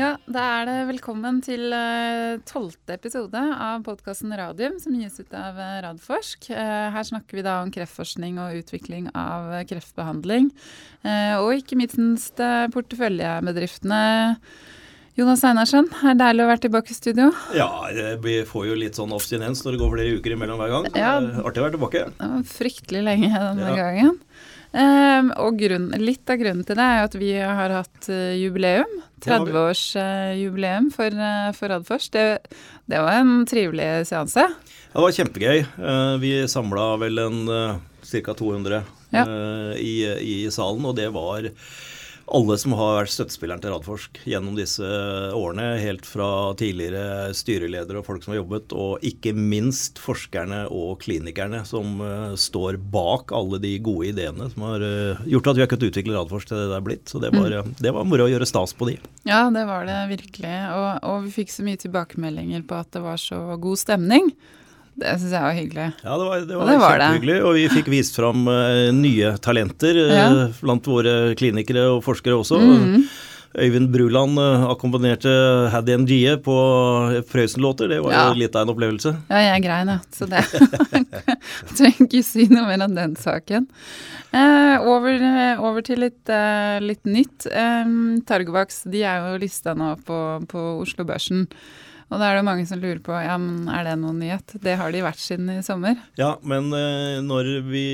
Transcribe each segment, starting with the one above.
Ja, da er det velkommen til eh, tolvte episode av podkasten Radium, som gis ut av eh, Radforsk. Eh, her snakker vi da om kreftforskning og utvikling av eh, kreftbehandling. Eh, og ikke minst porteføljebedriftene. Jonas Einarsen, er det deilig å være tilbake i studio. Ja, vi får jo litt sånn abstinens når det går flere uker imellom hver gang. Ja. er Artig å være tilbake. Det var fryktelig lenge denne Ja. gangen. Ehm, og grunn, litt av grunnen til det er at vi har hatt eh, jubileum. Det har vi. 30-årsjubileum for, uh, for Radforsk. Det, det var en trivelig seanse. Det var kjempegøy. Eh, Vi samla vel en ca. 200 Ja. eh, i, i salen, og det var alle som har vært støttespilleren til Radforsk gjennom disse årene, helt fra tidligere styreledere og folk som har jobbet, og ikke minst forskerne og klinikerne som uh, står bak alle de gode ideene som har uh, gjort at vi har kunnet utvikle Radforsk til det det er blitt. Så det var, Mm. det var moro å gjøre stas på de. Ja, det var det virkelig. Og, og vi fikk så mye tilbakemeldinger på at det var så god stemning. Det syns jeg var hyggelig. Ja, det var, det var, det var kjempehyggelig. Og vi fikk vist fram uh, nye talenter eh, Ja. blant våre klinikere og forskere også. Mhm. Øyvind Bruland uh, akkompagnerte Haddy Ngie på Prøysen-låter. Det var Ja. jo litt av en opplevelse. Ja, jeg grein, ja. Så det trenger ikke si noe mer om den saken. Eh, over, over til litt, eh, litt nytt. Eh, Targovaks de er jo lista nå på, på Oslo Børsen. Og da er det mange som lurer på ja, men er det noen nyhet. Det har de vært siden i sommer. Ja, men eh, når vi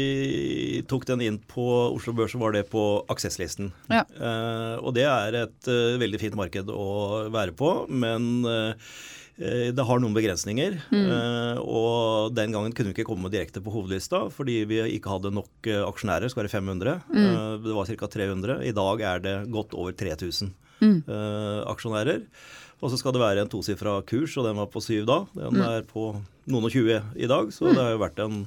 tok den inn på Oslo Børs, så var det på Aksesslisten. Ja. Eh, og det er et eh, veldig fint marked å være på, men eh, eh, det har noen begrensninger. Mm. og den gangen kunne vi ikke komme direkte på hovedlista fordi vi ikke hadde nok eh, aksjonærer. Det skal være 500. Mm. det var ca. 300. I dag er det godt over 3000 mm. aksjonærer. Og så skal det være en tosifra kurs, og den var på syv da. Den er på noen og tjue i dag, så det har jo vært en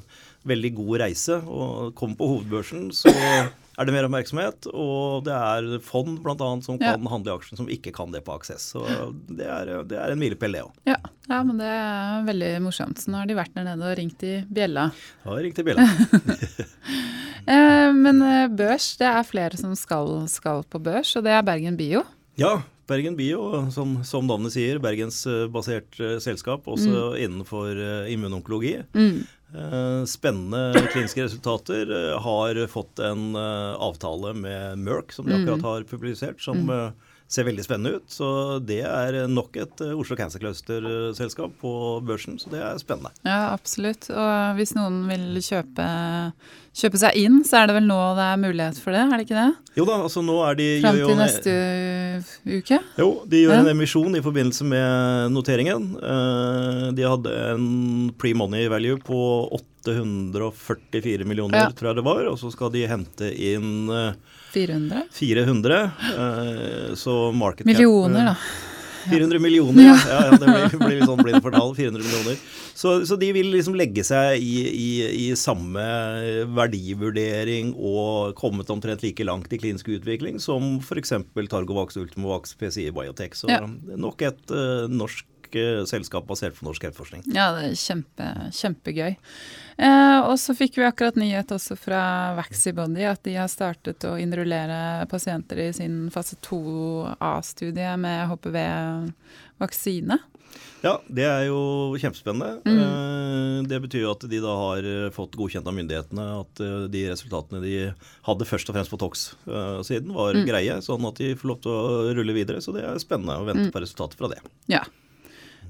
veldig god reise. Og komme på hovedbørsen, så er det mer oppmerksomhet. Og det er fond bl.a. som Ja. kan handle i aksjen, som ikke kan det på Aksess. Så det er, det er en milepæl, det òg. Ja. ja, men det er veldig morsomt. Så nå har de vært der nede og ringt i bjella. Ja, ringt i bjella. Eh, men eh, børs, det er flere som skal, skal på børs, og det er Bergen Bio. Ja, Bergen Bio, som, som navnet sier, bergensbasert eh, selskap, også innenfor eh, immunonkologi. Mm. Eh, Spennende kliniske resultater. eh, Har fått en eh, avtale med Merck, som de akkurat har publisert, som eh, ser veldig spennende ut. Så det er nok et eh, Oslo Cancer Cluster-selskap på børsen, så det er spennende. Ja, absolutt. Og hvis noen vil kjøpe, kjøpe seg inn, så er det vel nå det er mulighet for det, er det ikke det? Jo da, altså nå er de Fram til en- neste uke? Jo, de gjør Ja. en emisjon i forbindelse med noteringen. Eh, De hadde en pre-money value på 844 millioner, Ja. tror jeg det var. Og så skal de hente inn eh, 400? 400. eh, Så market cap Millioner, da. 400 millioner, ja. ja, ja det blir, blir litt sånn blind for tall. 400 millioner. Så, så de vil liksom legge seg i, i, i samme verdivurdering og kommet omtrent like langt i klinisk utvikling som f.eks. Targovax, Ultimovax, PCI Biotech. Så Ja. nok et uh, norsk uh, selskap basert på norsk kreftforskning. Ja, det er kjempe, kjempegøy. Eh, og så fikk vi akkurat nyhet også fra Vaxibody at de har startet å innrullere pasienter i sin fase 2A-studie med HPV-vaksine. Ja, det er jo kjempespennende. Mm. Det betyr jo at de da har eh, fått godkjent av myndighetene at eh, de resultatene de hadde først og fremst på Tox-siden, var greie, sånn at de får lov til å rulle videre. Så det er spennende å vente på resultatet fra det. Ja.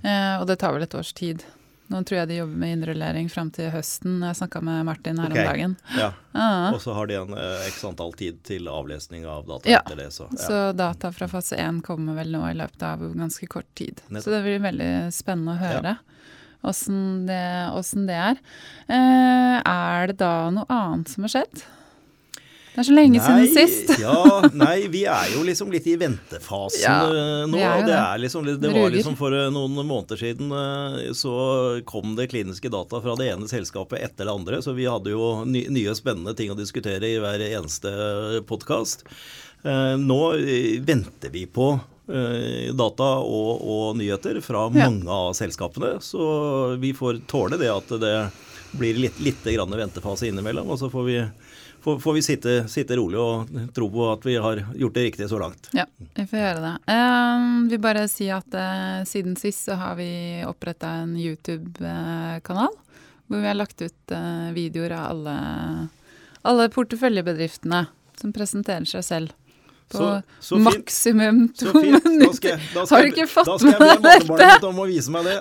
Eh, og det tar vel et års tid. Nå tror jeg de jobber med innrullering fram til høsten. Jeg snakka med Martin her okay. om dagen. Ja. Ah, Og så har de en eh, x antall tid til avlesning av data Ja. etter det. Så, ja. Så data fra fase 1 kommer vel nå i løpet av ganske kort tid. Nettopp. Så det blir veldig spennende å høre åssen det, det er. Eh, er det da noe annet som har skjedd? Det er så lenge siden sist. ja, nei, vi er jo liksom litt i ventefasen Ja, eh, nå. og det, er liksom, det var liksom for eh, noen måneder siden eh, så kom det kliniske data fra det ene selskapet etter det andre. Så vi hadde jo nye spennende ting å diskutere i hver eneste podkast. Nå venter vi på data og, og nyheter fra mange av selskapene. Så vi får tåle det at det blir litt, litt grann ventefase innimellom. Og så får vi, får, får vi sitte, sitte, rolig og tro på at vi har gjort det riktig så langt. Ja, vi får gjøre det. Um, vi bare si at uh, siden sist så har vi oppretta en YouTube-kanal. Hvor vi har lagt ut uh, videoer av alle, alle porteføljebedriftene som presenterer seg selv på så, så maksimum to minutter. Da skal, har du ikke fått med deg dette? Da skal jeg be om å vise meg det.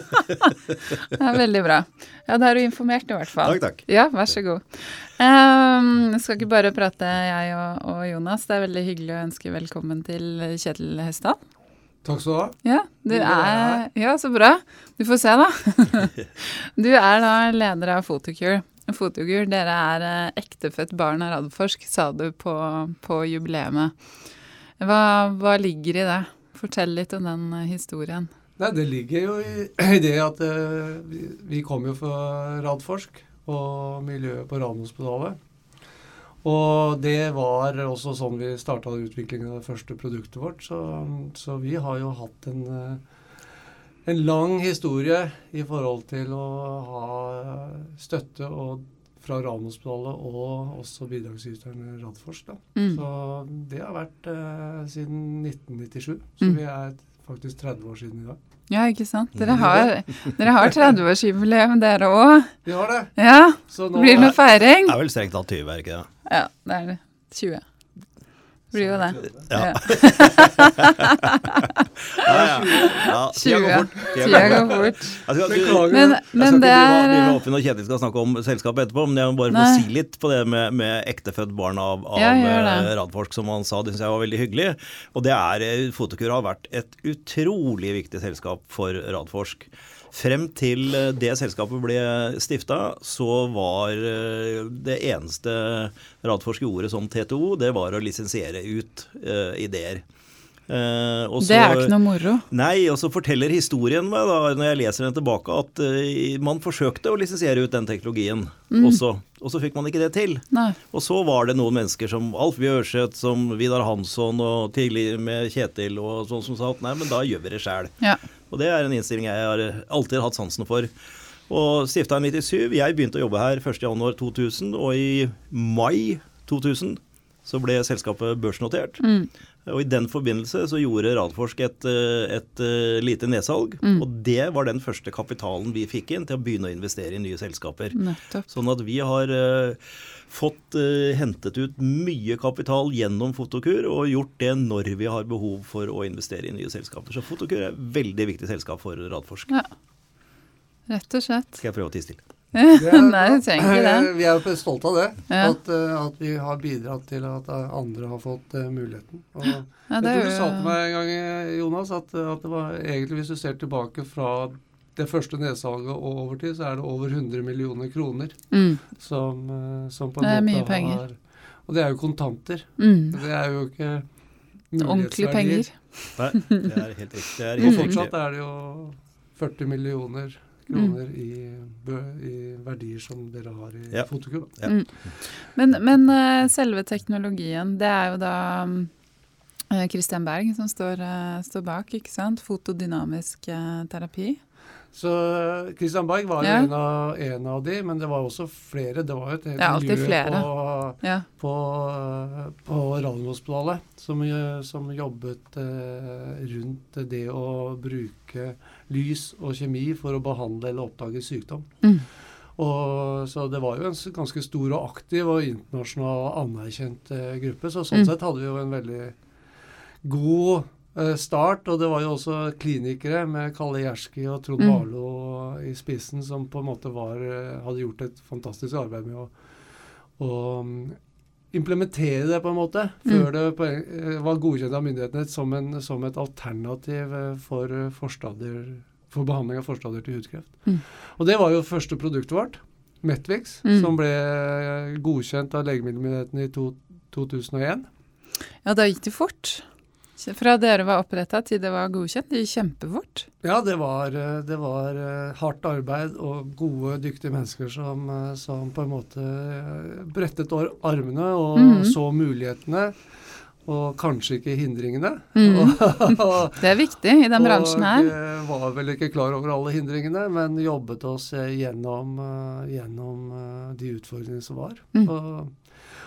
det er veldig bra. Ja, da er du informert i hvert fall. Takk, takk. Ja, vær så god. Um, skal ikke bare prate jeg og, og, Jonas. Det er veldig hyggelig å ønske velkommen til Kjetil Hestad. Takk skal du ha. Ja, du er, ja, så bra. Du får se, da. Du er da leder av Photocure. Fotogur, dere er eh, ektefødt barn av Radforsk, sa du på, på jubileet. Hva, hva, ligger i det? Fortell litt om den eh, historien. Nei, Det ligger jo i, i det at uh, vi, vi kom jo fra Radforsk og miljøet på Radiumhospitalet. Og det var også sånn vi starta utviklingen av det første produktet vårt. Så, så vi har jo hatt en uh, en lang historie i forhold til å ha støtte og fra Radiumhospitalet og også bidragsyteren Radforsk. Mm. Så det har vært eh, siden 1997. Så mm. vi er faktisk 30 år siden i dag. Ja, ikke sant. Dere har, dere har 30-årsjubileum, dere òg. Vi har det. Ja, Blir det noe feiring? Det er vel strengt tatt 20, er ikke det? Ja, det er det. 20 blir jo det. Ja. ja, ja. Tida går fort. Tida går fort. Beklager. Men, men det er Vi må finne når Kjetil skal snakke om selskapet etterpå, men jeg må bare få si litt på det med, med ektefødt barn av, av ja, eh, Radforsk, som han sa. Det syns jeg var veldig hyggelig. Og det er eh, Fotokur har vært et utrolig viktig selskap for Radforsk. Frem til eh, det selskapet ble stifta, så var eh, det eneste Radforsk gjorde som TTO, det var å lisensiere ut uh, ideer. Uh, også, det er jo ikke noe moro. Nei, og så forteller historien meg, da, når jeg leser den tilbake, at uh, man forsøkte å lisensiere ut den teknologien mm. også. Og så fikk man ikke det til. Nei. Og så var det noen mennesker som Alf Bjørseth, som Vidar Hansson og tidligere med Kjetil og sånn som sa at nei, men da gjør vi det sjæl. Ja. Og det er en innstilling jeg har alltid hatt sansen for. Og stifta i 97. Jeg begynte å jobbe her 1.1.2000, og i mai 2000 så ble selskapet børsnotert. Mm. Og I den forbindelse så gjorde Radforsk et, et, et eh, lite nedsalg. Mm. Og det var den første kapitalen vi fikk inn til å begynne å investere i nye selskaper. Nettopp. Sånn at vi har uh, fått hentet ut mye kapital gjennom Fotokur, og gjort det når vi har behov for å investere i nye selskaper. Så Fotokur er et veldig viktig selskap for Radforsk. Ja. Rett og slett. Skal jeg prøve å tie Nei, du trenger ikke det. Vi er jo stolte av det. Ja. At, eh, at, vi har bidratt til at andre har fått uh, muligheten. Og ja, jeg tror du sa til meg en gang, Jonas, at, at, det var egentlig hvis du ser tilbake fra det første nedsalget og over tid, så er det over 100 millioner kroner mm. som, som, på en det er måte mye penger. har Og det er jo kontanter. Mm. Det er jo ikke Ordentlige penger. Nei, det er helt riktig. Er helt og fortsatt er det jo 40 millioner kroner mm. i, i, verdier som dere har i ja. Fotokur. Ja. Mm. Men, men uh, selve teknologien, det er jo da Kristian Christian Berg som står, uh, står, bak, ikke sant? Fotodynamisk terapi. Så Christian Berg var ja. en, av, en, av, de, men det var også flere. Det var jo et helt miljø på, ja. på, på Radiumhospitalet som, som, jobbet eh, rundt det å bruke lys og kjemi for å behandle eller oppdage sykdom. Mm. Og, så det var jo en ganske stor og aktiv og internasjonal anerkjent eh, gruppe. Så sånn mm. sett hadde vi jo en veldig god Eh, start. Og det var jo også klinikere med Kalle Gjerski og Trond mm. I spissen som på en måte var, eh, hadde gjort et fantastisk arbeid med å, å mm, implementere det, på en måte, før mm. det eh, var godkjent av myndighetene som, en, som et alternativ for, for behandling av forstadier til hudkreft. Mm. Og det var jo første produktet vårt, Metvix, mm. som ble godkjent av legemiddelmyndighetene i to, 2001. Ja, da gikk det fort. Fra dere var oppretta til det var godkjent? Det gikk kjempefort? Ja, det var, eh, det var, eh, hardt arbeid og gode, dyktige mennesker som, eh, som på en måte brettet armene og mm så mulighetene. og kanskje ikke hindringene. Mm. Og- Det er viktig i den bransjen her. Og var vel ikke klar over alle hindringene, men jobbet oss gjennom, gjennom de utfordringene som var. Mm. Og,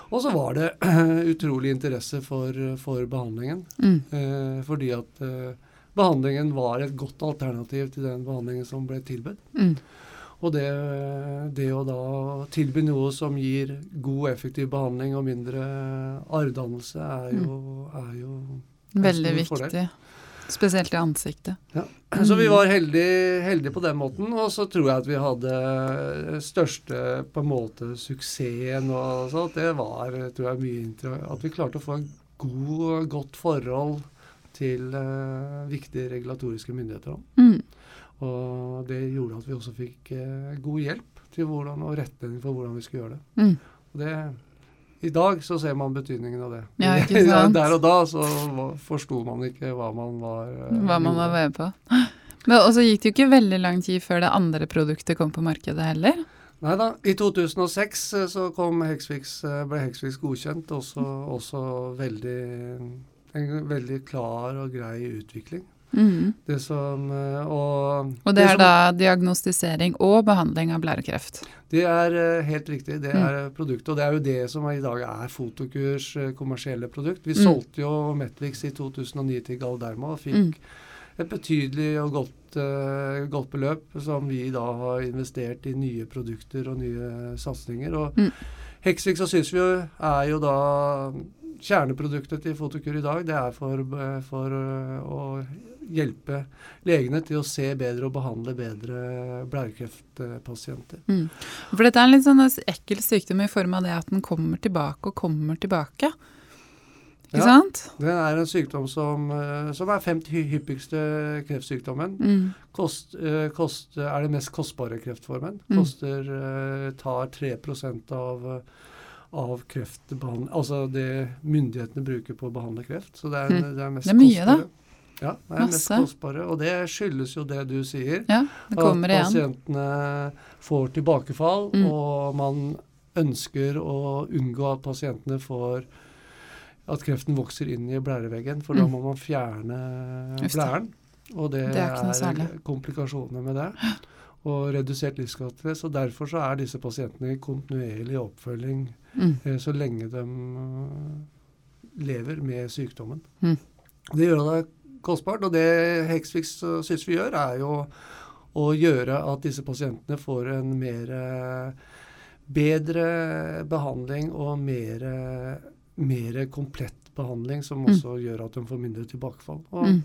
og så var det utrolig interesse for, for behandlingen. Mm. Eh, fordi at eh, behandlingen var et godt alternativ til den behandlingen som ble tilbudt. Mm. Og det, det å da tilby noe som gir god, effektiv behandling og mindre arrdannelse, er jo, er jo Veldig viktig. fordel. Spesielt i ansiktet. Ja. Så vi var heldige, heldige på den måten. Og så tror jeg at vi hadde største på en måte suksessen og sånt. Det var tror jeg, mye intro, at vi klarte å få et god, godt forhold til uh, viktige regulatoriske myndigheter. Mm. Og det gjorde at vi også fikk uh, god hjelp til hvordan, og retning for hvordan vi skulle gjøre det. Mm. Og det I dag så ser man betydningen av det. Ja, ikke sant? Der og da så forsto man ikke hva man var eh, Hva man var med på. Men Og så gikk det jo ikke veldig lang tid før det andre produktet kom på markedet heller. Nei da. I 2006 eh, så kom Hexfix, eh, ble Hexfix godkjent. Også, også veldig, en veldig klar og grei utvikling. Mm. Det som eh, Og, Og det er som- da diagnostisering og behandling av blærekreft. Det er eh, helt riktig. Det Mm. er mm. produktet. Og det er jo det som i dag er Fotokurs eh, kommersielle produkt. Vi Mm. solgte jo Metlix i 2009 til Galderma og fikk Mm. et betydelig og godt, godt beløp som vi da har investert i nye produkter og nye satsinger. Og Mm. syns vi jo er jo da kjerneproduktet til Fotokur i dag. Det er for, eh, for eh, å hjelpe legene til å se bedre og behandle bedre blærekreftpasienter. Mm. For dette er en litt sånn ekkel sykdom i form av det at den kommer tilbake og kommer tilbake. Ikke Ja. sant? Det er en sykdom som, eh, som er femte hy- hyppigste kreftsykdommen. Mm. Kost, kost, er det mest kostbare kreftformen. Mm. Koster, mm. tar 3 av, av kreftbehandling Altså det myndighetene bruker på å behandle kreft. Så det er, Mm. det er mest Det er mye, da. kostbare. Ja, det er mest kostbare. Og det skyldes jo det du sier. Ja, det kommer at igjen. pasientene får tilbakefall, Mm. og man ønsker å unngå at pasientene får at kreften vokser inn i blæreveggen, for da Mm. må man fjerne blæren. Og det, Det er er komplikasjoner med det. Og redusert livskvalitet. Så derfor så er disse pasientene i kontinuerlig oppfølging Mm. eh, så lenge de eh, lever med sykdommen. Mm. Det gjør det kostbart, og det Hexfix eh, syns vi gjør, er jo å gjøre at disse pasientene får en mer bedre behandling og mer, mer komplett behandling, som Mm. også gjør at de får mindre tilbakefall. Og Mm.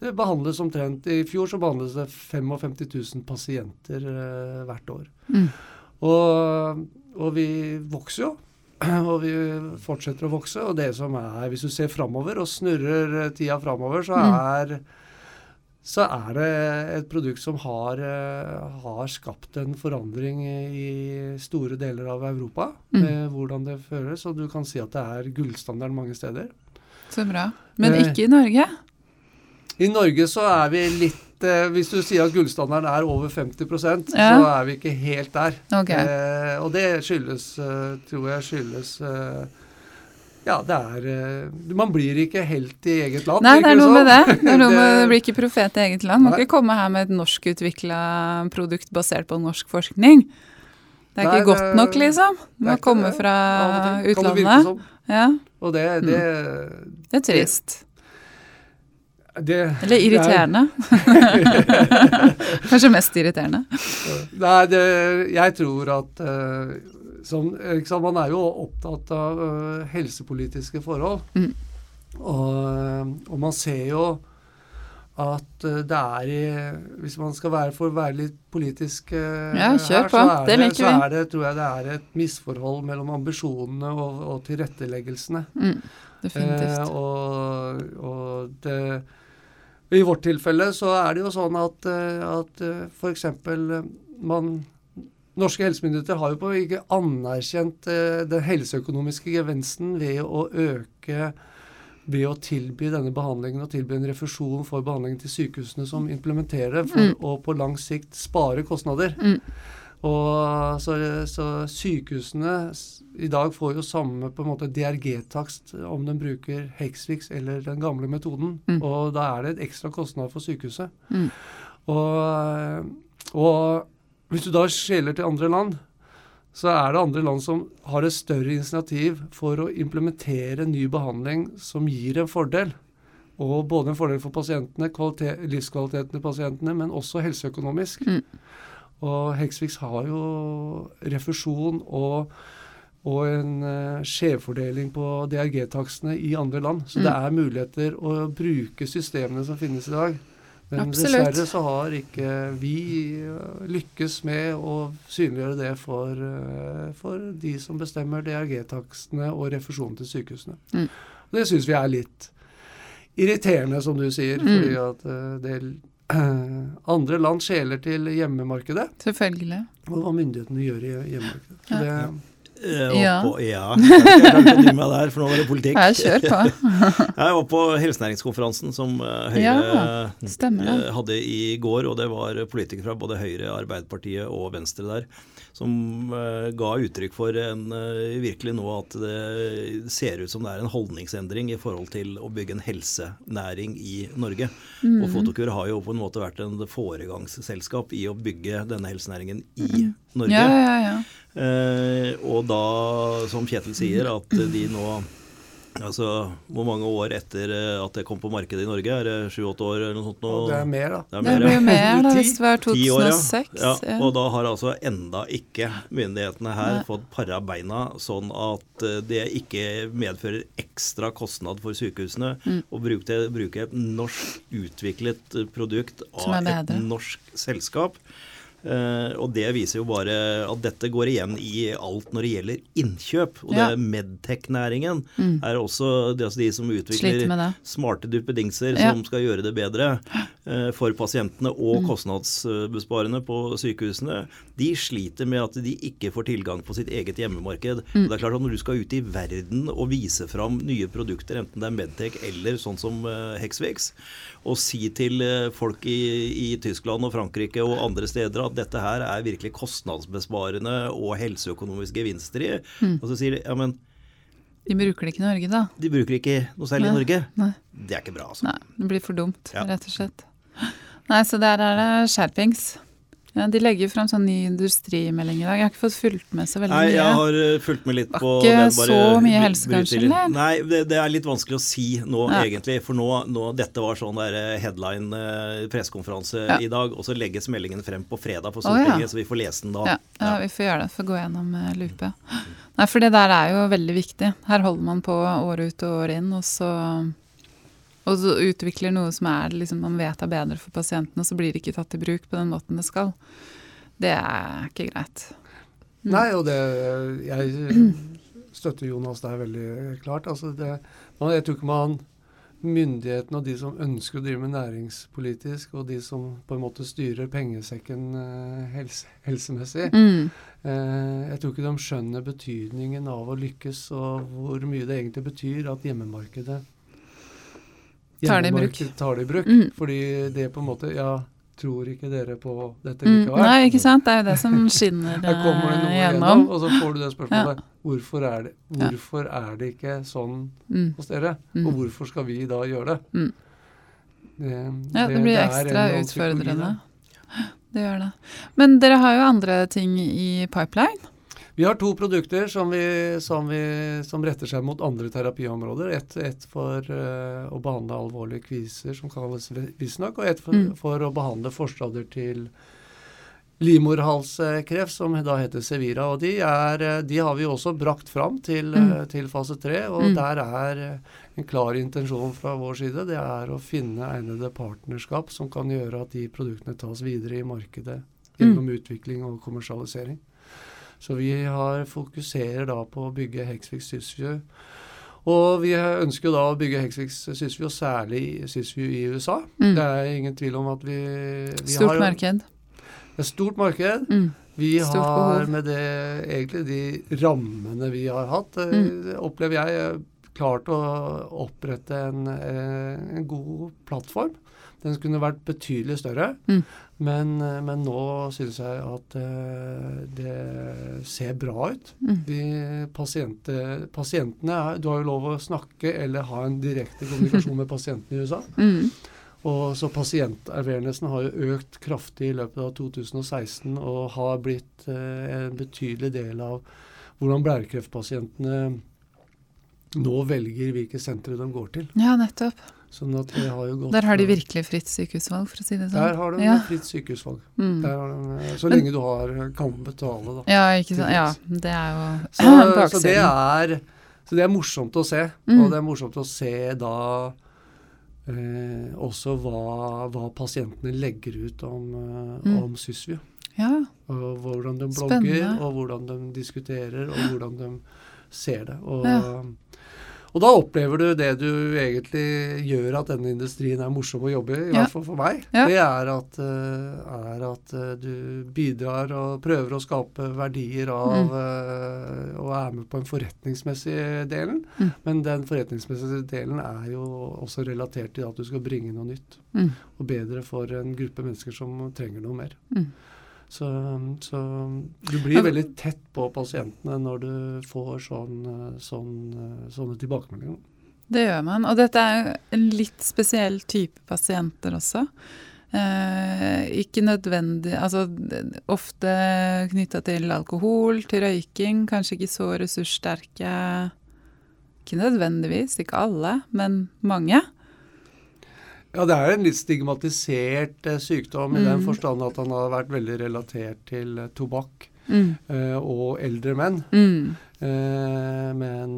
det behandles omtrent I fjor så behandles det 55 000 pasienter hvert år. Mm. Og, og vi vokser jo. Og vi fortsetter å vokse. Og det som er, hvis du ser framover og snurrer tida framover, så Mm. er så er det et produkt som har, eh, har skapt en forandring i store deler av Europa. Mm. Med hvordan det føles. Og du kan si at det er gullstandarden mange steder. Så bra. Men Eh. ikke i Norge. I Norge så er vi litt eh, Hvis du sier at gullstandarden er over 50 Ja. så er vi ikke helt der. Okay. Eh, og det skyldes, eh, tror jeg skyldes eh, Ja, det er Man blir ikke helt i eget land. Nei, det er noe med det. Det er noe med Du blir ikke profet i eget land. Må Nei. ikke komme her med et norskutvikla produkt basert på norsk forskning. Det er Nei, ikke godt nok, liksom. Du det må komme det. fra kan det utlandet. Ja, Og det, det, det er trist. Det Eller irriterende. Kanskje mest irriterende. Nei, det, jeg tror at uh, som, sant, Man er jo opptatt av uh, helsepolitiske forhold. Mm. Og, eh, og man ser jo at det er i Hvis man skal være for å være litt politisk uh, Ja, her, så er Det det så er det, tror jeg det er et misforhold mellom ambisjonene og, og tilretteleggelsene. Mm, definitivt. Og, og det, I vårt tilfelle så er det jo sånn at, eh, at f.eks. man Norske helsemyndigheter har jo på ikke anerkjent eh, den helseøkonomiske gevinsten ved å øke ved å tilby denne behandlingen og tilby en refusjon for behandlingen til sykehusene som implementerer for Mm. å på lang sikt spare kostnader. Mm. Og så, så sykehusene i dag får jo samme på en måte DRG-takst om de bruker Hexvix eller den gamle metoden. Mm. Og da er det et ekstra kostnad for sykehuset. Mm. Og, og hvis du da skjeler til andre land, så er det andre land som har et større initiativ for å implementere ny behandling som gir en fordel. Og både en fordel for pasientene, kvalite- livskvaliteten til pasientene, men også helseøkonomisk. Mm. Og Hexvix har jo refusjon og, og en uh, skjevfordeling på DRG-takstene i andre land. Så Mm. det er muligheter å bruke systemene som finnes i dag. Men Absolutt. dessverre så har ikke vi uh, lykkes med å synliggjøre det for, uh, for de som bestemmer DRG-takstene og refusjonen til sykehusene. Mm. Det syns vi er litt irriterende, som du sier, Mm. fordi at det andre land skjeler til hjemmemarkedet, Selvfølgelig. og hva myndighetene gjør i hjemmemarkedet. Så Ja. det, Eh, Ja. Oppå, ja. Jeg kan ikke dy meg der, for nå var det politikk. Jeg kjør på. Jeg var på helsenæringskonferansen som eh, Høyre Ja, stemmer eh, hadde i går, og det var politikere fra både Høyre, Arbeiderpartiet og Venstre der, som eh, ga uttrykk for en, eh, virkelig nå at det ser ut som det er en holdningsendring i forhold til å bygge en helsenæring i Norge. Og Fotokur har jo på en måte vært en foregangsselskap i å bygge denne helsenæringen i Norge. Ja, ja, ja. Eh, og da, som Kjetil sier, at de nå Altså, hvor mange år etter eh, at det kom på markedet i Norge? Er det sju-åtte år eller noe sånt? nå? det er mer, da. Det er Det mer, blir ja. jo mer da, hvis det var 2006. år, ja. 2006. ja. Og da har altså enda ikke myndighetene her Nei. fått para beina, sånn at eh, det ikke medfører ekstra kostnad for sykehusene Mm. å bruke, bruke et norsk utviklet produkt av et norsk selskap. Eh, og det viser jo bare at dette går igjen i alt når det gjelder innkjøp. Og Ja. det Medtech-næringen Mm. er også det er altså de som utvikler smarte duppedingser Ja. som skal gjøre det bedre for pasientene og Mm. kostnadsbesparende på sykehusene. De sliter med at de ikke får tilgang på sitt eget hjemmemarked. Mm. Det er klart at Når du skal ut i verden og vise fram nye produkter, enten det er Medtech eller sånn som eh, Hexvix, og si til eh, folk i, i Tyskland og Frankrike og andre steder at dette her er virkelig kostnadsbesparende og helseøkonomiske gevinster i, Mm. og så sier de ja, men De bruker det ikke i Norge, da. de bruker ikke noe særlig i Norge. Nei. Det er ikke bra, altså. Nei, det blir for dumt, Ja. rett og slett. Nei, så der er det skjerpings. Ja, de legger fram sånn ny industrimelding i dag. Jeg har ikke fått fulgt med så veldig mye. Nei, jeg har uh, fulgt med litt Var på ikke den. så mye helse, kanskje, eller? Nei, det, det er litt vanskelig å si nå, Ja. egentlig. For nå, nå dette var sånn der eh, headline eh, pressekonferanse Ja. i dag, og så legges meldingen frem på fredag for oh, ja. Så vi får lese den da. Ja, ja, vi får gjøre det. Får gå gjennom lupe. Nei, for det der er jo veldig viktig. Her holder man på år ut og år inn, og så, og så utvikler noe som er liksom man vet er bedre for pasienten, og så blir det ikke tatt i bruk på den måten det skal. Det er ikke greit. Mm. Nei, og det Jeg støtter Jonas der veldig klart. Altså det, man, jeg tror ikke man Myndighetene og de som ønsker å drive med næringspolitisk, og de som på en måte styrer pengesekken eh, helse, helsemessig, Mm. eh, jeg tror ikke de skjønner betydningen av å lykkes, og hvor mye det egentlig betyr at hjemmemarkedet Tar det i bruk. tar det i bruk. Mm. Fordi det på en måte Ja, tror ikke dere på dette Mm. Nei, ikke sant. Det er jo det som skinner Her kommer det eh, noe gjennom. gjennom, og så får du det spørsmålet hvorfor, er det, Ja. hvorfor er det ikke sånn Mm. hos dere? Mm. Og hvorfor skal vi da gjøre det? Mm. Det, Ja, det blir det ekstra utfordrende. Det gjør det. Men dere har jo andre ting i pipeline. Vi har to produkter som, vi, som, vi, som retter seg mot andre terapiområder. Ett et for uh, å behandle alvorlige kviser, som kalles visstnok, og ett for, Mm. for å behandle forstadier til livmorhalskreft, som da heter Sevira. Og de, er, eh, de har vi også brakt fram til, Mm. eh, til fase tre, og Mm. der er en klar intensjon fra vår side. Det er å finne egnede partnerskap som kan gjøre at de produktene tas videre i markedet gjennom Mm. utvikling og kommersialisering. Så vi har, fokuserer da på å bygge Hexvix Sysvju. Og vi ønsker da å bygge Hexvix Sysview, særlig Sysvju i USA. Mm. Det er ingen tvil om at vi, vi Stort har marked. et stort marked. Mm. Vi Stort har behov. med det egentlig de rammene vi har hatt, eh, Mm. opplever jeg, eh, klart å opprette en, eh, en god plattform. Den kunne vært betydelig større. Mm. Men, eh, men nå synes jeg at eh, det ser bra ut. Mm. De pasiente, pasientene er, Du har jo lov å snakke eller ha en direkte kommunikasjon med pasientene i USA. Mm. Og så Pasient-awarenessen har jo økt kraftig i løpet av 2016 og har blitt eh, en betydelig del av hvordan blærekreftpasientene nå velger hvilke sentre de går til. Ja, nettopp. Sånn at det har jo gått Der har de virkelig fritt sykehusvalg, for å si det sånn. Der har de ja. fritt sykehusvalg. Mm. De, så Men- lenge du har, kan betale, da. Ja, ikke sant. Ja, det er jo Så, så, det er, så det er morsomt å se. Mm. Og det er morsomt å se da eh, også hva, hva pasientene legger ut om, eh, Mm. om Sysview. Ja. Og hvordan de blogger, Spennende. og hvordan de diskuterer, og hvordan de ser det. Og, Ja. Og da opplever du det du egentlig gjør at denne industrien er morsom å jobbe i, i Ja. hvert fall for meg. Ja. Det er at, eh, er at eh, du bidrar og prøver å skape verdier av Mm. eh, og er med på den forretningsmessige delen. Mm. Men den forretningsmessige delen er jo også relatert til at du skal bringe noe nytt. Mm. Og bedre for en gruppe mennesker som trenger noe mer. Så, så du blir veldig tett på pasientene når du får sånn, eh, sånn, eh, sånne tilbakemeldinger. Det gjør man. Og dette er jo en litt spesiell type pasienter også. Eh, ikke nødvendig Altså ofte knytta til alkohol, til røyking. Kanskje ikke så ressurssterke Ikke nødvendigvis, ikke alle, men mange. Ja, det er en litt stigmatisert eh, sykdom i den Mm. forstand at han har vært veldig relatert til eh, tobakk Mm. eh, og eldre menn. Mm. Eh, men,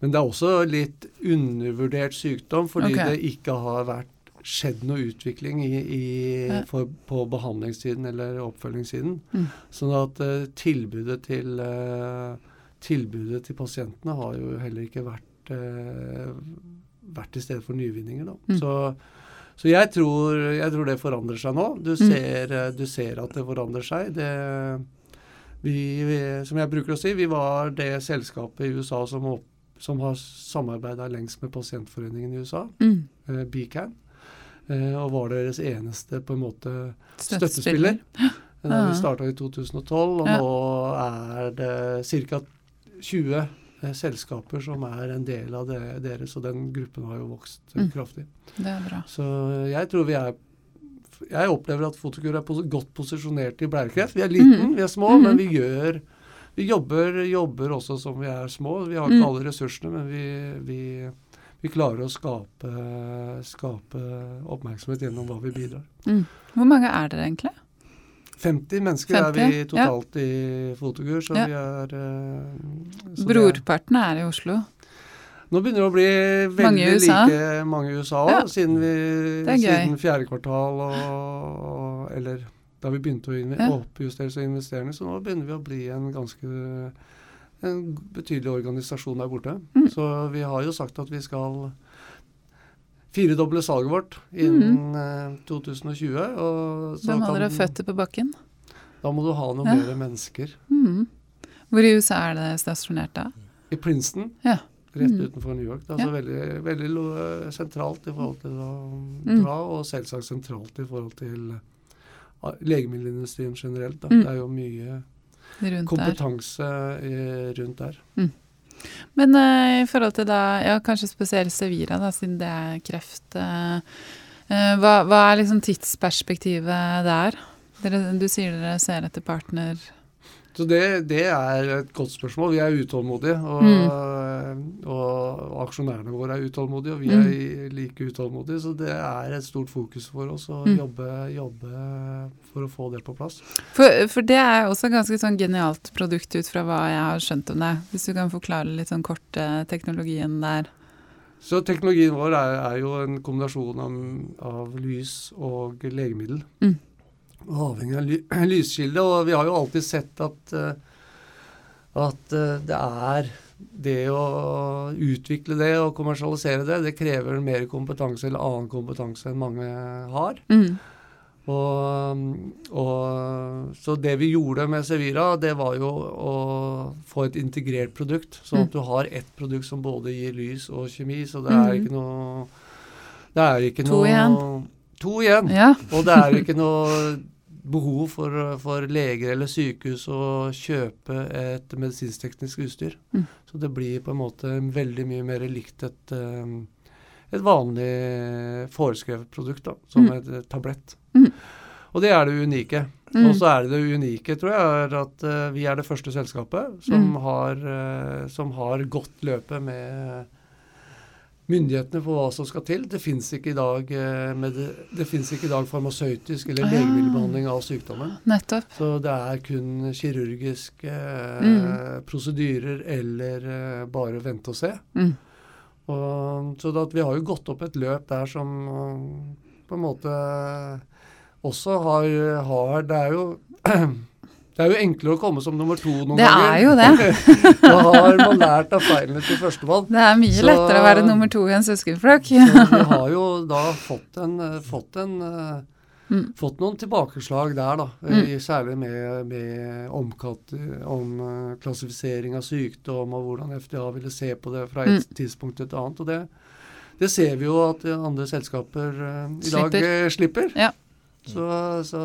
men det er også litt undervurdert sykdom fordi okay. det ikke har vært skjedd noe utvikling i, i, for, på behandlingssiden eller oppfølgingssiden. Mm. Sånn at eh, tilbudet til eh, tilbudet til pasientene har jo heller ikke vært eh, vært til stede for nyvinninger. Mm. Så, så jeg, tror, jeg tror det forandrer seg nå. Du Mm. ser, mm. du ser at det forandrer seg. Det, vi, vi, som jeg bruker å si, vi var det selskapet i USA som, opp, som har samarbeida lengst med pasientforeningen i USA, Mm. eh, BCAN. Eh, og var deres eneste på en måte Støttespiller. Ja. Vi starta i 2012, og Ja. nå er det ca. 20 eh, selskaper som er en del av det, deres, og den gruppen har jo vokst eh, Mm. kraftig. Det er bra. Så jeg tror vi er Jeg opplever at Fotokur er pos godt posisjonert i blærekreft. Vi er liten, mm. vi er små, mm. men vi gjør Vi jobber, jobber også som vi er små. Vi har ikke Mm. alle ressursene, men vi, vi, vi klarer å skape, skape oppmerksomhet gjennom hva vi bidrar. Mm. Hvor mange er dere egentlig? 50 mennesker er 50, vi ja. totalt i Fotogur, så Ja. vi er eh, så er- Brorparten er i Oslo. Nå begynner det å bli veldig Mange like mange i USA òg, Ja. siden, vi, er siden fjerde kvartal og, og Eller da vi begynte å Ja. oppjustere oss investerende, så nå begynner vi å bli en ganske en betydelig organisasjon der borte. Mm. Så vi har jo sagt at vi skal firedoble salget vårt innen mm. 2020. Og så Da må dere ha føtter på bakken. Da må du ha noen Ja. mer mennesker. Mm. Hvor i USA er det stasjonert da? I Princeton, Ja. rett Mm. utenfor New York. Det er altså veldig, veldig sentralt i forhold til å Mm. dra, og selvsagt sentralt i forhold til eh, legemiddelindustrien generelt. Mm. Det er jo mye Rundt der. kompetanse i, rundt der. Men uh, i forhold til da, ja, kanskje spesielt Sevira, da, siden det er kreft. Uh, hva, hva er liksom tidsperspektivet der? Dere, du sier dere ser etter partner. Så det, det er et godt spørsmål. Vi er utålmodige, og, Mm. og, og aksjonærene våre er utålmodige, og vi Mm. er like utålmodige. Så det er et stort fokus for oss å Mm. jobbe, jobbe for å få det på plass. For, for det er også et ganske sånn genialt produkt ut fra hva jeg har skjønt om det. Hvis du kan forklare litt sånn kort eh, teknologien der. Så teknologien vår er, er jo en kombinasjon av, av lys og legemiddel. Mm. Avhengig av ly, lyskilde. Og vi har jo alltid sett at, eh, at eh, det er det å utvikle det og kommersialisere det, det krever mer kompetanse eller annen kompetanse enn mange har. Mm. Og, og, så det vi gjorde med Sevira, det var jo å få et integrert produkt. Sånn at Mm. du har ett produkt som både gir lys og kjemi. Så det er Mhm. ikke noe Det er ikke To noe igjen. To igjen. Ja. Og det er ikke noe behov for, for leger eller sykehus å kjøpe et medisinskteknisk utstyr. Mm. Så det blir på en måte veldig mye mer likt et, eh, et vanlig foreskrevet produkt, da, som Mm. et, et tablett. Mm. Og det er det unike. Mm. Og så er det det unike, tror jeg, er at eh, vi er det første selskapet som, Mm. har, eh, som har gått løpet med myndighetene på hva som skal til. Det fins ikke eh, det, det ikke i dag farmasøytisk eller Ah. legemiddelbehandling av sykdommen. Nettopp. Så det er kun kirurgiske eh, Mm. prosedyrer eller eh, bare vente og se. Mm. Og, så da, vi har jo gått opp et løp der som på en måte også har, har Det er jo det er jo enklere å komme som nummer to noen Det ganger. er jo det. da har man lært av feilene til førstemann. Det er mye Så- lettere å være nummer to i en søskenflokk. Så vi har jo da fått en, fått en Mm. Fått noen tilbakeslag der, da. Mm. Særlig med, med omkatt, om eh, klassifisering av sykdom og hvordan FDA ville se på det fra et Mm. tidspunkt til et annet. Og det, det ser vi jo at andre selskaper eh, i dag Slipper. eh, slipper. Ja. Så, så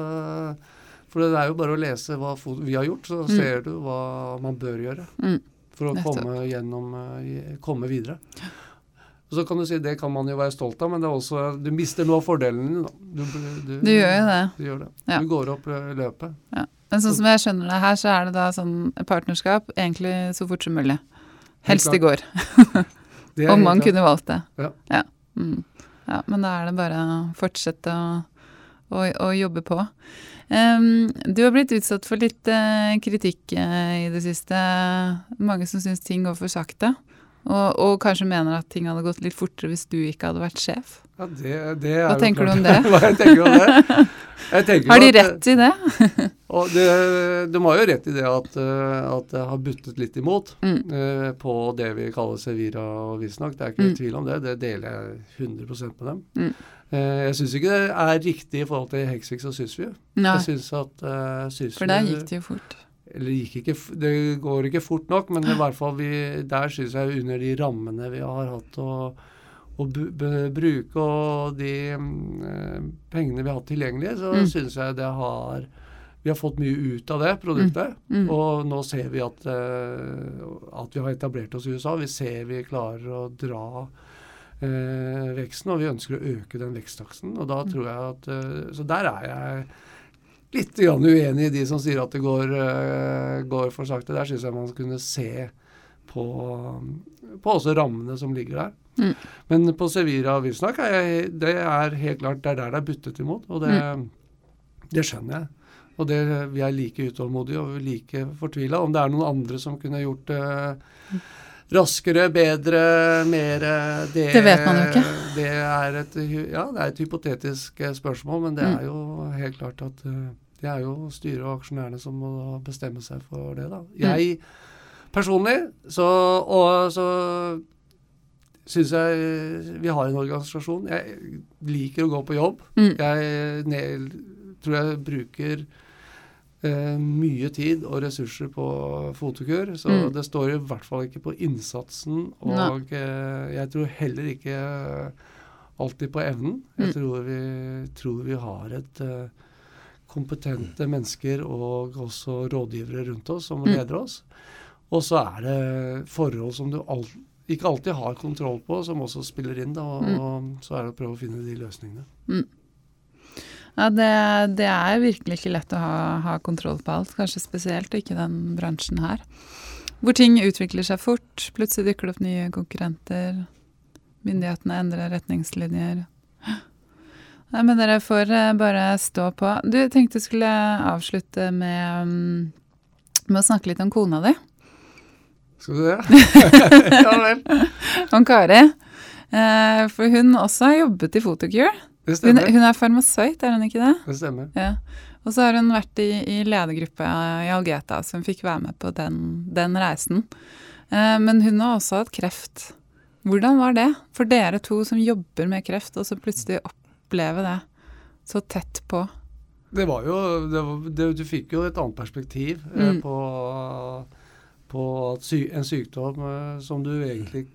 For det er jo bare å lese hva vi har gjort, så Mm. ser du hva man bør gjøre Mm. for å komme, gjennom, eh, komme videre. Og så kan du si Det kan man jo være stolt av, men det er også, du mister noe av fordelene. Du, du, Du gjør jo det. Du gjør det. Ja. Du går opp løpet. løpet. Men sånn som jeg skjønner det her, så er det da sånn partnerskap egentlig så fort som mulig. Helst i går. Om man kunne valgt det. Ja. Mm. ja. Men da er det bare å fortsette å, å, å jobbe på. Du har blitt utsatt for litt eh, kritikk eh, i det siste. Mange som syns ting går for sakte. Og, og kanskje mener at ting hadde gått litt fortere hvis du ikke hadde vært sjef. Ja, det, det er Hva tenker tenker du om det? Hva jeg tenker om det? Jeg tenker Har de at- rett i det? Og det, de har jo rett i det at, eh, at det har buttet litt imot Mm. uh, på det vi kaller Sevira og Visnak. Det er ikke Mm. tvil om det. Det deler jeg 100 med dem. Mm. Eh, jeg syns ikke det er riktig i forhold til Hexvix og. Nei, Jeg synes at uh, Sysview for der gikk det jo fort. Eller gikk ikke, det går ikke fort nok, men i hvert fall vi, der syns jeg under de rammene vi har hatt å, å bruke og de mm, eh, pengene vi har hatt tilgjengelig, så Mm. syns jeg det har vi har fått mye ut av det produktet. Mm. Og nå ser vi at, eh, at vi har etablert oss i USA. Vi ser vi klarer å dra eh, veksten, og vi ønsker å øke den veksttaksten. Og da Mm. tror jeg at eh, Så der er jeg litt grann uenig i de som sier at det går, eh, går for sakte. Der syns jeg man kunne se på, på også rammene som ligger der. Mm. Men på Sevira og Wilsnak er jeg, det er helt klart det er der det er buttet imot. Og det, det skjønner jeg. Og det, vi er like utålmodige og like fortvila. Om det er noen andre som kunne gjort det raskere, bedre, mer det, Det vet man jo ikke. Det er et, ja, det er et hypotetisk eh, spørsmål, men det Mm. er jo helt klart at eh, det er jo styret og aksjonærene som må bestemme seg for det. da. Mm. Jeg personlig så, og så syns jeg vi har en organisasjon. Jeg liker å gå på jobb. Mm. Jeg tror jeg bruker eh, mye tid og ressurser på fotokur, så Mm. det står i hvert fall ikke på innsatsen. Og eh, jeg tror heller ikke alltid på evnen. Jeg Mm. tror, vi, tror vi har et eh, kompetente mennesker og også rådgivere rundt oss som Mm. leder oss. Og så er det forhold som du al ikke alltid har kontroll på, som også spiller inn. Da, og, Mm. og så er det å prøve å finne de løsningene. Ja, det, det er virkelig ikke lett å ha, ha kontroll på alt, kanskje spesielt ikke den bransjen her. Hvor ting utvikler seg fort, plutselig dukker det opp nye konkurrenter, myndighetene endrer retningslinjer. Nei, men dere får eh, bare stå på. Du, tenkte du skulle avslutte med, mm, med å snakke litt om kona di, Skal du det? ja vel. om Kari. Eh, for hun også har jobbet i Photocure. Det Hun, stemmer. hun er farmasøyt, er hun ikke det? Det stemmer. Ja. Og så har hun vært i, i ledergruppa i Algeta, så hun fikk være med på den, den reisen. Eh, men hun har også hatt kreft. Hvordan var det for dere to som jobber med kreft, og så plutselig oppleve det så tett på? Det var jo det var, det, Du fikk jo et annet perspektiv eh, Mm. på, på sy, en sykdom eh, som du egentlig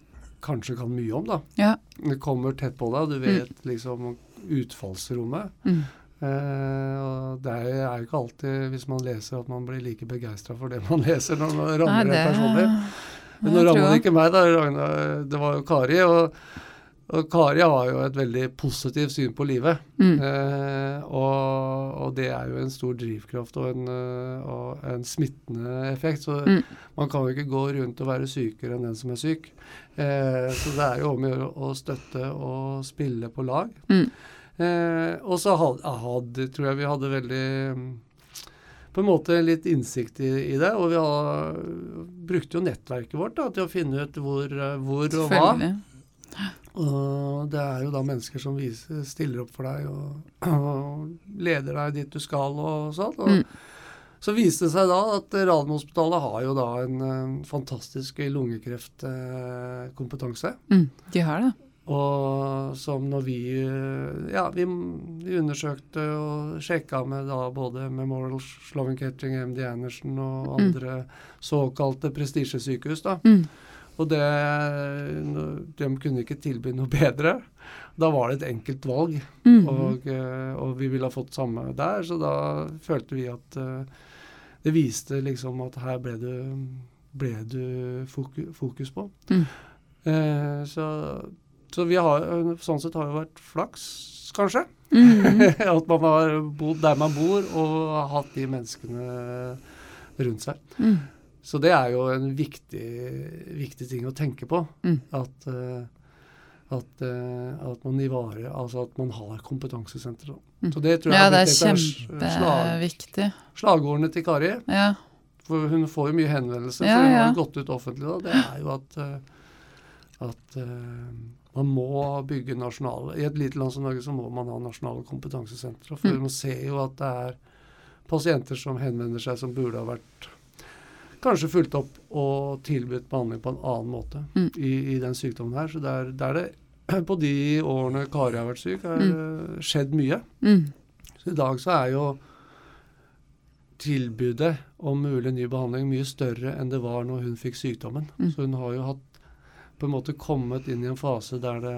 kanskje kan mye om, da. Ja. Det kommer tett på deg, du vet liksom utfallsrommet. Mm. Eh, og det er jo ikke alltid, hvis man leser, at man blir like begeistra for det man leser når man rammer Nei, en personlig. Men nå rammer det ikke meg, da. Ragnar, det var jo Kari. Og, og Kari har jo et veldig positivt syn på livet. Mm. Eh, og, og det er jo en stor drivkraft og en, eh, og en smittende effekt. Så Mm. man kan jo ikke gå rundt og være sykere enn den som er syk. Eh, så det er jo om å gjøre å støtte og spille på lag. Mm. Eh, og så had, hadde, tror jeg vi hadde veldig mm, på en måte litt innsikt i, i det. Og vi har, brukte jo nettverket vårt da, til å finne ut hvor, eh, hvor og hva. Og det er jo da mennesker som viser, stiller opp for deg og, og leder deg dit du skal og sånn. Og Mm. Så viste det seg da at Radiumhospitalet har jo da en, en fantastisk lungekreftkompetanse. Mm. De har det. Og som når vi Ja, vi, vi undersøkte og sjekka med da både Memorial Sloven Ketching, MD Andersen og Mm. andre såkalte prestisjesykehus, da. Mm. Og det, de kunne ikke tilby noe bedre. Da var det et enkelt valg, Mm. og, eh, og vi ville ha fått samme der. Så da følte vi at eh, det viste liksom at her ble du, ble du fokus på. Mm. Eh, så, så vi har sånn sett har det vært flaks, kanskje. Mm. at man har bodd der man bor, og hatt de menneskene rundt seg. Så det er jo en viktig, viktig ting å tenke på. Mm. At, eh, at, eh, at man ivarer Altså at man har kompetansesentre. Mm. Så det tror jeg Ja, det er blitt et slag, kjempeviktig. slagordene til Kari. Ja. For hun får jo mye henvendelser, Ja, for hun har gått ut offentlig da. Det er jo at, eh, at eh, man må bygge nasjonale I et lite land som Norge så må man ha nasjonale kompetansesentre. For Mm. man ser jo at det er pasienter som henvender seg som burde ha vært kanskje fulgt opp og tilbudt behandling på en annen måte Mm. i, i den sykdommen her. Så der, er, det på de årene Kari har vært syk, har det skjedd mye. Mm. Så i dag så er jo tilbudet om mulig ny behandling mye større enn det var når hun fikk sykdommen. Mm. Så hun har jo hatt på en måte kommet inn i en fase der det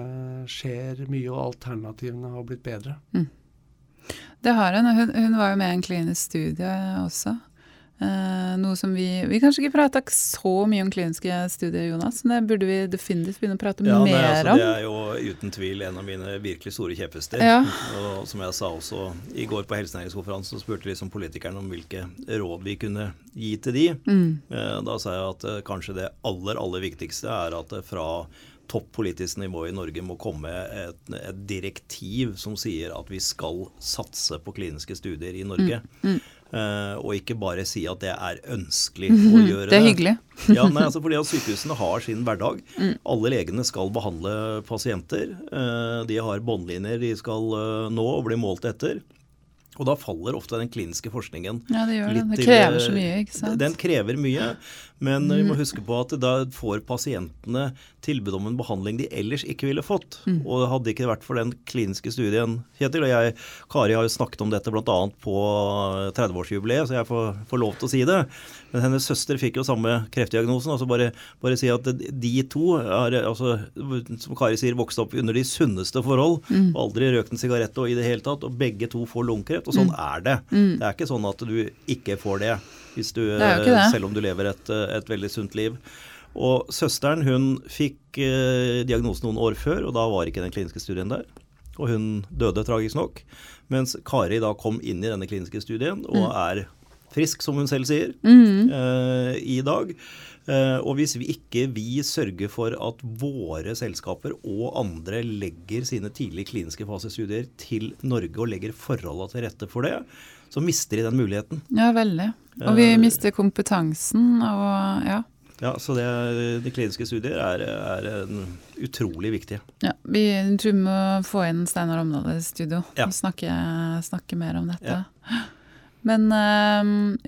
skjer mye, og alternativene har blitt bedre. Det har hun. Hun, hun var jo med i en klinisk studie også. Eh, noe som vi Vi kanskje ikke prata så mye om kliniske studier, Jonas, men det burde vi definitivt begynne å prate Ja, nei, mer altså, om. Det er jo uten tvil en av mine virkelig store kjepphester. Ja. Og som jeg sa også i går på helsenæringskonferansen, så spurte liksom politikerne om hvilke råd vi kunne gi til de. Mm. Eh, Da sa jeg at eh, kanskje det aller, aller viktigste er at fra topp politisk nivå i Norge må komme et, et direktiv som sier at vi skal satse på kliniske studier i Norge. Mm. Eh, og ikke bare si at det er ønskelig å gjøre det. Det er hyggelig. ja, nei, altså fordi at Sykehusene har sin hverdag. Mm. Alle legene skal behandle pasienter. Eh, De har båndlinjer de skal eh, nå og bli målt etter. Og da faller ofte den kliniske forskningen Ja, det gjør litt Det Det krever eh, så mye, ikke sant. Den krever mye, men vi Mm. må huske på at da får pasientene tilbud om en behandling de ellers ikke ville fått. Mm. Og hadde det ikke vært for den kliniske studien Kjetil og jeg, Kari har jo snakket om dette bl.a. på 30-årsjubileet, så jeg får, får lov til å si det. Men hennes søster fikk jo samme kreftdiagnosen. altså Bare, bare si at de to er, altså, som Kari sier, vokste opp under de sunneste forhold. Mm. Aldri røkt en sigarett og i det hele tatt. Og begge to får lungekreft. Og sånn er det. Mm. Det er ikke sånn at du ikke får det, du, det. selv om du lever et, et veldig sunt liv. Og søsteren hun fikk eh, diagnosen noen år før, og da var ikke den kliniske studien der. Og hun døde tragisk nok. Mens Kari da kom inn i denne kliniske studien og er frisk, som hun selv sier, Mm. eh, i dag. Eh, og hvis vi ikke vi sørger for at våre selskaper og andre legger sine tidlige kliniske fasestudier til Norge og legger forholdene til rette for det, så mister de den muligheten. Ja, veldig. Og vi Eh, mister kompetansen og ja. Ja, Så det, de kliniske studier er, er en utrolig viktige. ja vi tror vi må få inn Steinar Omdal i studio Ja. og snakke, snakke mer om dette. Ja. Men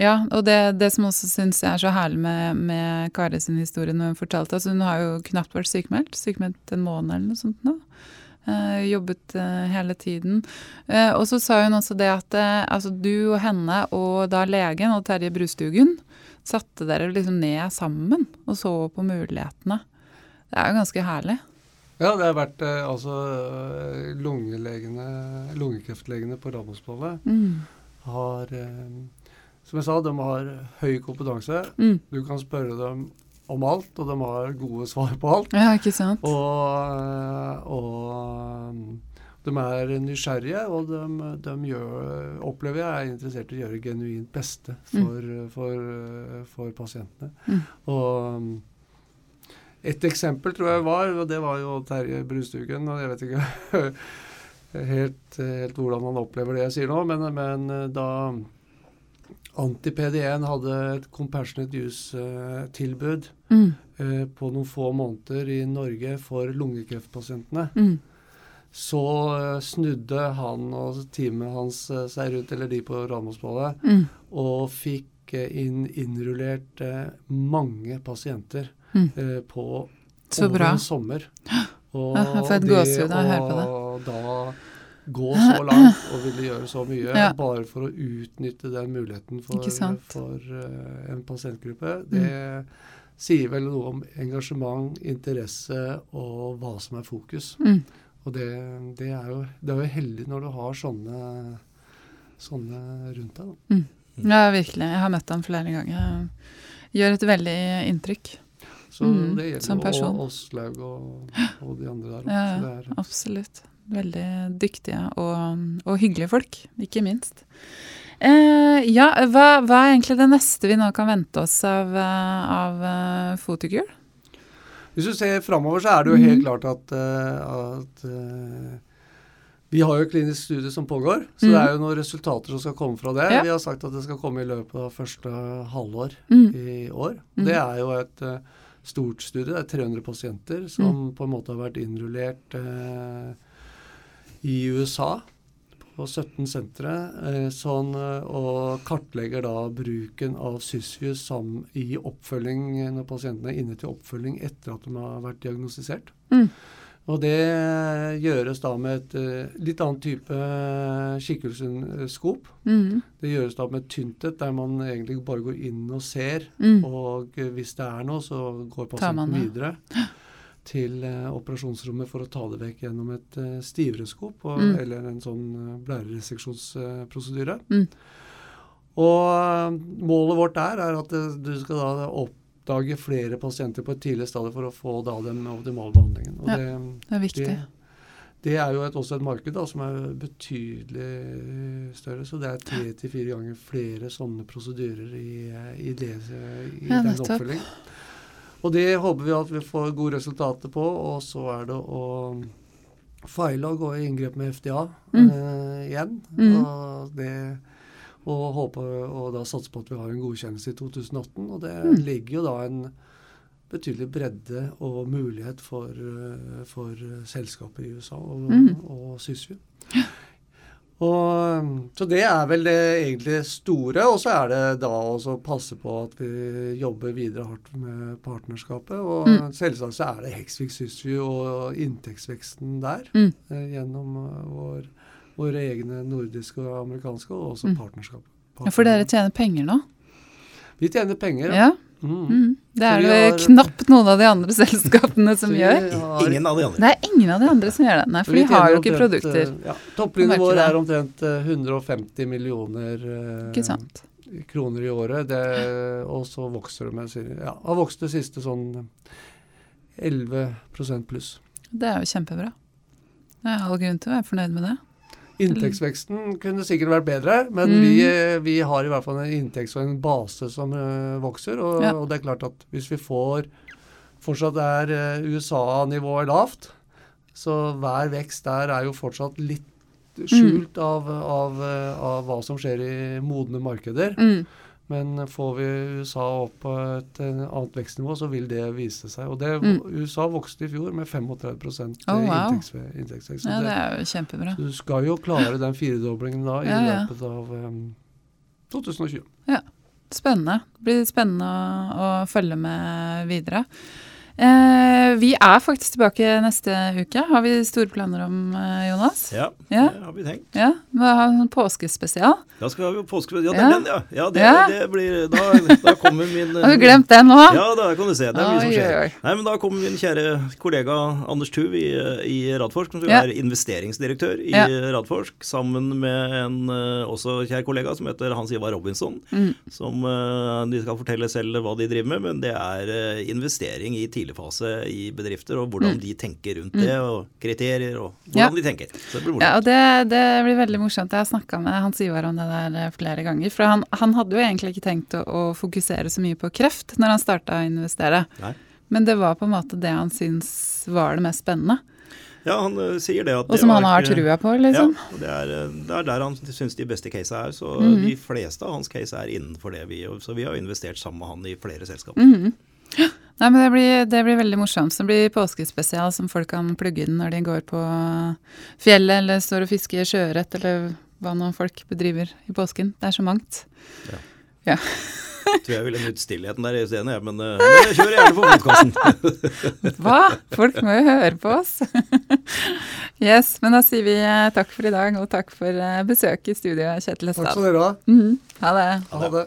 ja, og det, det som også syns jeg er så herlig med, med Kari sin historie når hun fortalte altså Hun har jo knapt vært sykemeldt, sykemeldt en måned eller noe sånt nå. Eh, jobbet eh, hele tiden. Eh, og så sa hun også det at altså du og henne og da legen og Terje Brustugen satte dere liksom ned sammen og så på mulighetene. Det er jo ganske herlig. Ja, det har vært altså lungekreftlegene på Radiumhospitalet Mm. har Som jeg sa, de har høy kompetanse. Mm. Du kan spørre dem om alt, og de har gode svar på alt. Ja, ikke sant? Og, eh, og de er nysgjerrige, og de, de gjør, opplever jeg er interessert i å gjøre genuint beste for, for, for pasientene. Mm. Og et eksempel tror jeg var, og det var jo Terje Brustugen. og Jeg vet ikke helt, helt hvordan han opplever det jeg sier nå, men, men da Anti-PD1 hadde et compassionate use-tilbud Mm. eh, på noen få måneder i Norge for lungekreftpasientene. Mm. Så eh, snudde han og teamet hans eh, seg rundt, eller de på Radiumhospitalet, Mm. og fikk inn innrullert mange pasienter Mm. på Så over bra. en sommer. Og Ja, jeg får et gåsehud av å høre på det. Da gå så langt og ville gjøre så mye Ja. bare for å utnytte den muligheten for, for uh, en pasientgruppe, det sier vel noe om engasjement, interesse og hva som er fokus. Mm. Og det, det, er jo, det er jo heldig når du har sånne, sånne rundt deg. Da. Ja, virkelig. Jeg har møtt ham flere ganger. Gjør et veldig inntrykk. Så Mm, det gjelder jo person. og Åslaug og, og de andre der. Ja, ja. Absolutt. Veldig dyktige og, og hyggelige folk, ikke minst. Eh, ja, hva, hva er egentlig det neste vi nå kan vente oss av, eh, av eh, Fotokur? Hvis du ser framover, så er det jo helt mm. klart at, eh, at vi har jo klinisk studie som pågår, så mm. det er jo noen resultater som skal komme fra det. Ja. Vi har sagt at det skal komme i løpet av første halvår Mm. i år. Mm. Det er jo et uh, stort studie. Det er 300 pasienter som Mm. på en måte har vært innrullert eh, i USA på 17 sentre, eh, sånn, eh, og kartlegger da bruken av Sysview sam i oppfølging når pasientene er inne til oppfølging etter at de har vært diagnostisert. Mm. Og det gjøres da med et eh, litt annen type eh, kikkelseskop. Mm. Det gjøres da med tyntet, der man egentlig bare går inn og ser. Mm. Og eh, hvis det er noe, så går pasienten videre til eh, operasjonsrommet for å ta det vekk gjennom et uh, stivere skop, og, Mm. eller en sånn uh, blærereseksjonsprosedyre. Mm. Og eh, målet vårt der er at eh, du skal da oppdage flere pasienter på et tidlig stadium for å få da den optimale behandlingen. Og Ja. det, Det er viktig. det, det er jo et, også et marked da, som er betydelig større, så det er tre til fire ganger flere sånne prosedyrer i, i, det, i Ja, den oppfølgingen. Og det håper vi at vi får gode resultater på, og så er det å feile og gå i inngrep med FDA Mm. eh, igjen. Mm. Og, det, og håpe og da satse på at vi har en godkjennelse i 2018. Og det Mm. ligger jo da en betydelig bredde og mulighet for, eh, for selskaper i USA og, Mm. og Sysview. Og, så det er vel det egentlig store. Og så er det da å passe på at vi jobber videre hardt med partnerskapet. Og Mm. selvsagt så er det Hexvik Sysview og inntektsveksten der Mm. eh, gjennom eh, vår, våre egne nordiske og amerikanske, og også Mm. partnerskap. Ja, for dere tjener penger nå? Vi tjener penger. Ja. Mm. Mm. Det er det har- knapt noen av de andre selskapene som gjør. har- Ingen av de andre. Det er ingen av de andre som gjør det. Nei, for de har jo ikke omtrent, produkter. eh, Ja, Topplinjen vår er omtrent eh, 150 millioner eh, kroner i året. Det, og så vokser det med Ja, har vokst det siste sånn 11 pluss. Det er jo kjempebra. Det er all grunn til å være fornøyd med det. Inntektsveksten kunne sikkert vært bedre, men Mm. vi, eh, vi har i hvert fall en inntekts- og en base som uh, vokser. Og, Ja. og det er klart at hvis vi får Fortsatt er uh, USA-nivået lavt, så hver vekst der er jo fortsatt litt skjult av, av, eh, av hva som skjer i modne markeder. Mm. Men får vi USA opp på et eh, annet vekstnivå, så vil det vise seg. Og det, Mm. USA vokste i fjor med 35 Oh, wow. inntektsvekst. Ja, det- er jo kjempebra. Så du skal jo klare den firedoblingen da i Ja, ja. løpet av um, 2020. Spennende. Det blir spennende å, å følge med videre. Eh, vi er faktisk tilbake neste uke. Har vi store planer om, eh, Jonas? Ja, Ja. det har vi tenkt. Ja, Vi har en påskespesial. Da skal vi jo påske... Ja, den, ja. ja, det, Ja. det blir Da, da kommer min Har du glemt den nå? Ja, da kan du se. Det er mye som skjer. Nei, men Da kommer min kjære kollega Anders Tuv i, i Radforsk, som Ja. er investeringsdirektør i. Radforsk, sammen med en eh, også kjær kollega som heter Hans Ivar Robinson. Mm. Som De skal fortelle selv hva de driver med, men det er investering i tidligfase i bedrifter, og hvordan de tenker rundt det, og kriterier, og hvordan Ja. de tenker. Så det blir Ja, og det, det blir veldig morsomt. Jeg har snakka med Hans Ivar om det der flere ganger. For han, han hadde jo egentlig ikke tenkt å, å fokusere så mye på kreft når han starta å investere. Nei. Men det var på en måte det han syns var det mest spennende. Ja, han eh, sier det at Og som det han har trua på, liksom. Ja, det er, eh, det er der han syns de beste casene er. Så Mhm. de fleste av hans case er innenfor det vi gjør. Så vi har investert sammen med han i flere selskaper. Mhm. Nei, men det blir, det blir veldig morsomt. Det blir påskespesial som folk kan plugge inn når de går på fjellet eller står og fisker sjøørret eller hva nå folk bedriver i påsken. Det er så mangt. Jeg Tror jeg ville nytt stillheten der i jeg. Men, eh, men jeg kjører gjerne på podkasten. Hva? Folk må jo høre på oss. yes, men da sier vi eh, takk for i dag, og takk for eh, besøket i studio, Kjetil Takk skal dere ha. Mhm. Ha det. Ha det.